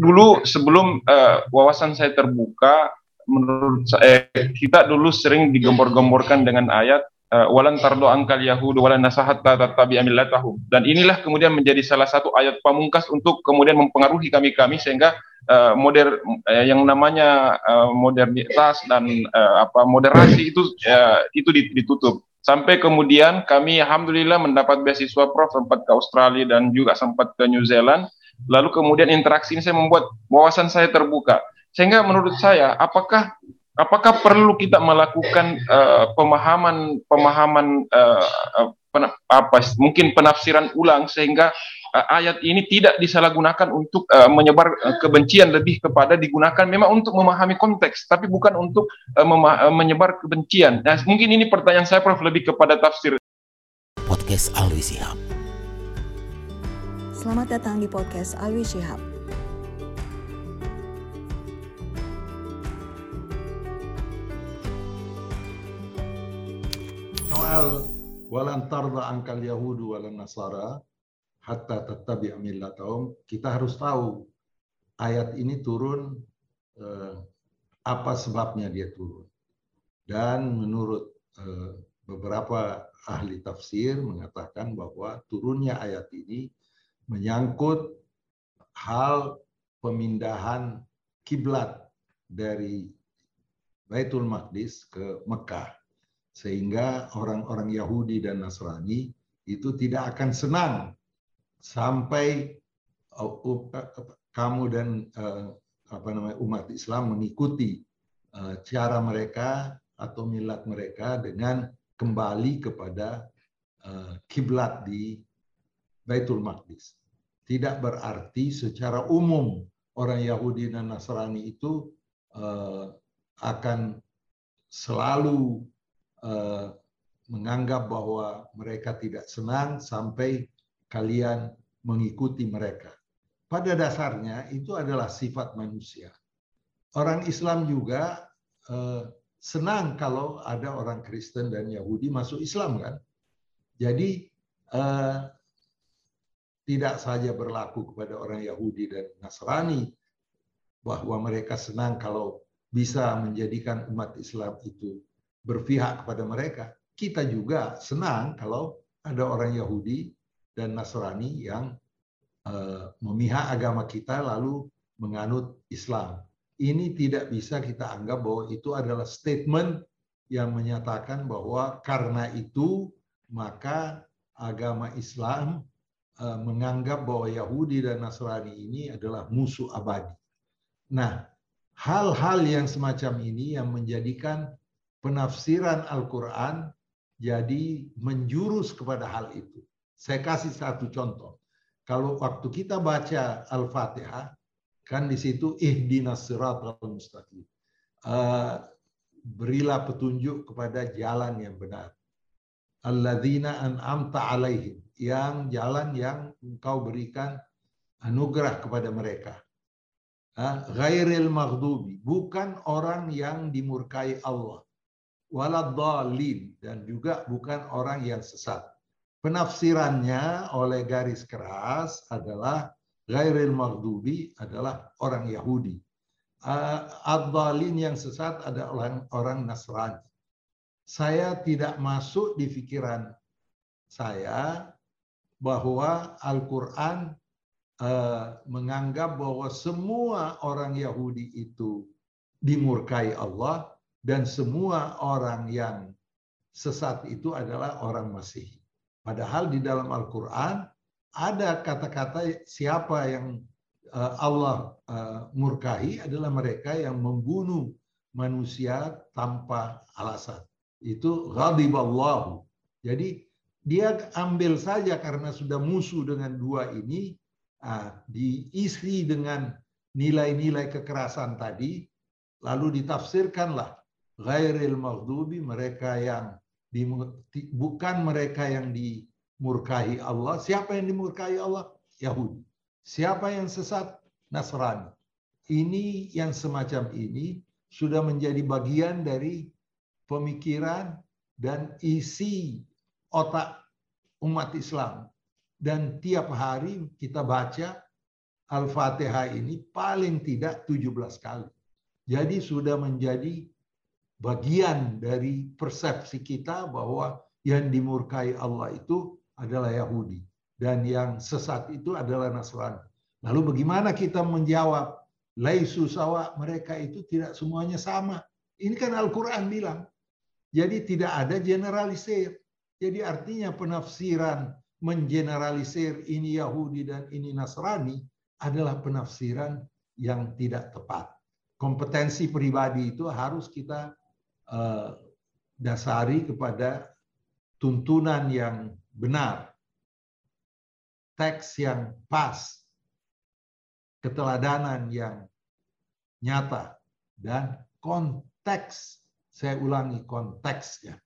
dulu sebelum uh, wawasan saya terbuka, menurut saya eh, kita dulu sering digembor-gemborkan dengan ayat uh, walan tardo angkal yahud walan nasahat tatabi dan inilah kemudian menjadi salah satu ayat pamungkas untuk kemudian mempengaruhi kami-kami sehingga uh, moder uh, yang namanya uh, modernitas dan uh, apa moderasi itu uh, itu ditutup. Sampai kemudian kami alhamdulillah mendapat beasiswa prof sempat ke Australia dan juga sempat ke New Zealand lalu kemudian interaksi ini saya membuat wawasan saya terbuka sehingga menurut saya apakah apakah perlu kita melakukan uh, pemahaman pemahaman uh, pen, apa mungkin penafsiran ulang sehingga uh, ayat ini tidak disalahgunakan untuk uh, menyebar uh, kebencian lebih kepada digunakan memang untuk memahami konteks tapi bukan untuk uh, uh, menyebar kebencian. Nah, mungkin ini pertanyaan saya Prof lebih kepada tafsir. Podcast Alwi Sihab. Selamat datang di podcast Alwi Shihab. soal walan tarda angkal yahudu walan nasara hatta tattabi' millatahum kita harus tahu ayat ini turun eh, apa sebabnya dia turun dan menurut eh, beberapa ahli tafsir mengatakan bahwa turunnya ayat ini menyangkut hal pemindahan kiblat dari Baitul Maqdis ke Mekah sehingga orang-orang Yahudi dan Nasrani itu tidak akan senang sampai uh, uh, kamu dan uh, apa namanya umat Islam mengikuti cara mereka atau milat mereka dengan kembali kepada kiblat di Baitul Maqdis. Tidak berarti secara umum orang Yahudi dan Nasrani itu akan selalu Eh, menganggap bahwa mereka tidak senang sampai kalian mengikuti mereka. Pada dasarnya itu adalah sifat manusia. Orang Islam juga uh, senang kalau ada orang Kristen dan Yahudi masuk Islam kan. Jadi uh, tidak saja berlaku kepada orang Yahudi dan Nasrani bahwa mereka senang kalau bisa menjadikan umat Islam itu berpihak kepada mereka. Kita juga senang kalau ada orang Yahudi dan Nasrani yang uh, memihak agama kita lalu menganut Islam. Ini tidak bisa kita anggap bahwa itu adalah statement yang menyatakan bahwa karena itu maka agama Islam menganggap bahwa Yahudi dan Nasrani ini adalah musuh abadi. Nah, hal-hal yang semacam ini yang menjadikan penafsiran Al-Quran jadi menjurus kepada hal itu. Saya kasih satu contoh. Kalau waktu kita baca Al-Fatihah, kan di situ ihdinas siratal mustaqim. Uh, berilah petunjuk kepada jalan yang benar. Alladzina an'amta alaihim. Yang jalan yang engkau berikan anugerah kepada mereka. Ghairil maghdubi. Bukan orang yang dimurkai Allah waladhalin dan juga bukan orang yang sesat. Penafsirannya oleh garis keras adalah ghairil maghdubi adalah orang Yahudi. Ad-dhalin yang sesat adalah orang Nasrani. Saya tidak masuk di pikiran saya bahwa Al-Quran uh, menganggap bahwa semua orang Yahudi itu dimurkai Allah dan semua orang yang sesat itu adalah orang Masih. Padahal di dalam Al-Quran ada kata-kata siapa yang eh, Allah eh, murkahi adalah mereka yang membunuh manusia tanpa alasan. Itu ghadiballahu. Jadi dia ambil saja karena sudah musuh dengan dua ini, ah, diisi dengan nilai-nilai kekerasan tadi, lalu ditafsirkanlah ghairil maghdubi mereka yang bukan mereka yang dimurkahi Allah. Siapa yang dimurkahi Allah? Yahudi. Siapa yang sesat? Nasrani. Ini yang semacam ini sudah menjadi bagian dari pemikiran dan isi otak umat Islam. Dan tiap hari kita baca Al-Fatihah ini paling tidak 17 kali. Jadi sudah menjadi bagian dari persepsi kita bahwa yang dimurkai Allah itu adalah Yahudi dan yang sesat itu adalah Nasrani. Lalu bagaimana kita menjawab laisu sawa mereka itu tidak semuanya sama. Ini kan Al-Qur'an bilang. Jadi tidak ada generalisir. Jadi artinya penafsiran mengeneralisir ini Yahudi dan ini Nasrani adalah penafsiran yang tidak tepat. Kompetensi pribadi itu harus kita uh, dasari kepada tuntunan yang benar, teks yang pas, keteladanan yang nyata, dan konteks. Saya ulangi konteksnya.